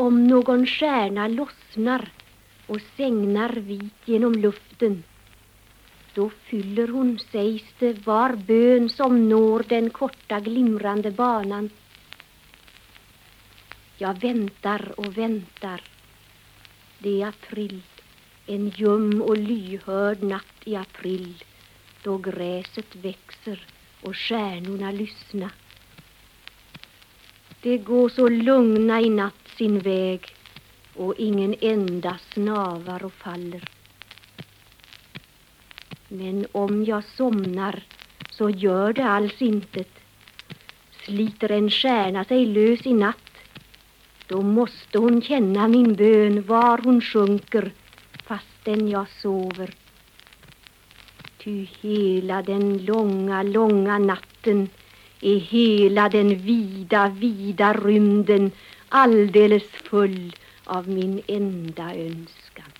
Om någon stjärna lossnar och sängnar vit genom luften då fyller hon, sägs det, var bön som når den korta glimrande banan. Jag väntar och väntar. Det är april, en ljum och lyhörd natt i april då gräset växer och stjärnorna lyssna. Det går så lugna i natt sin väg och ingen enda snavar och faller. Men om jag somnar så gör det alls intet. Sliter en stjärna sig lös i natt då måste hon känna min bön var hon sjunker fastän jag sover. Ty hela den långa, långa natten är hela den vida, vida rymden alldeles full av min enda önskan.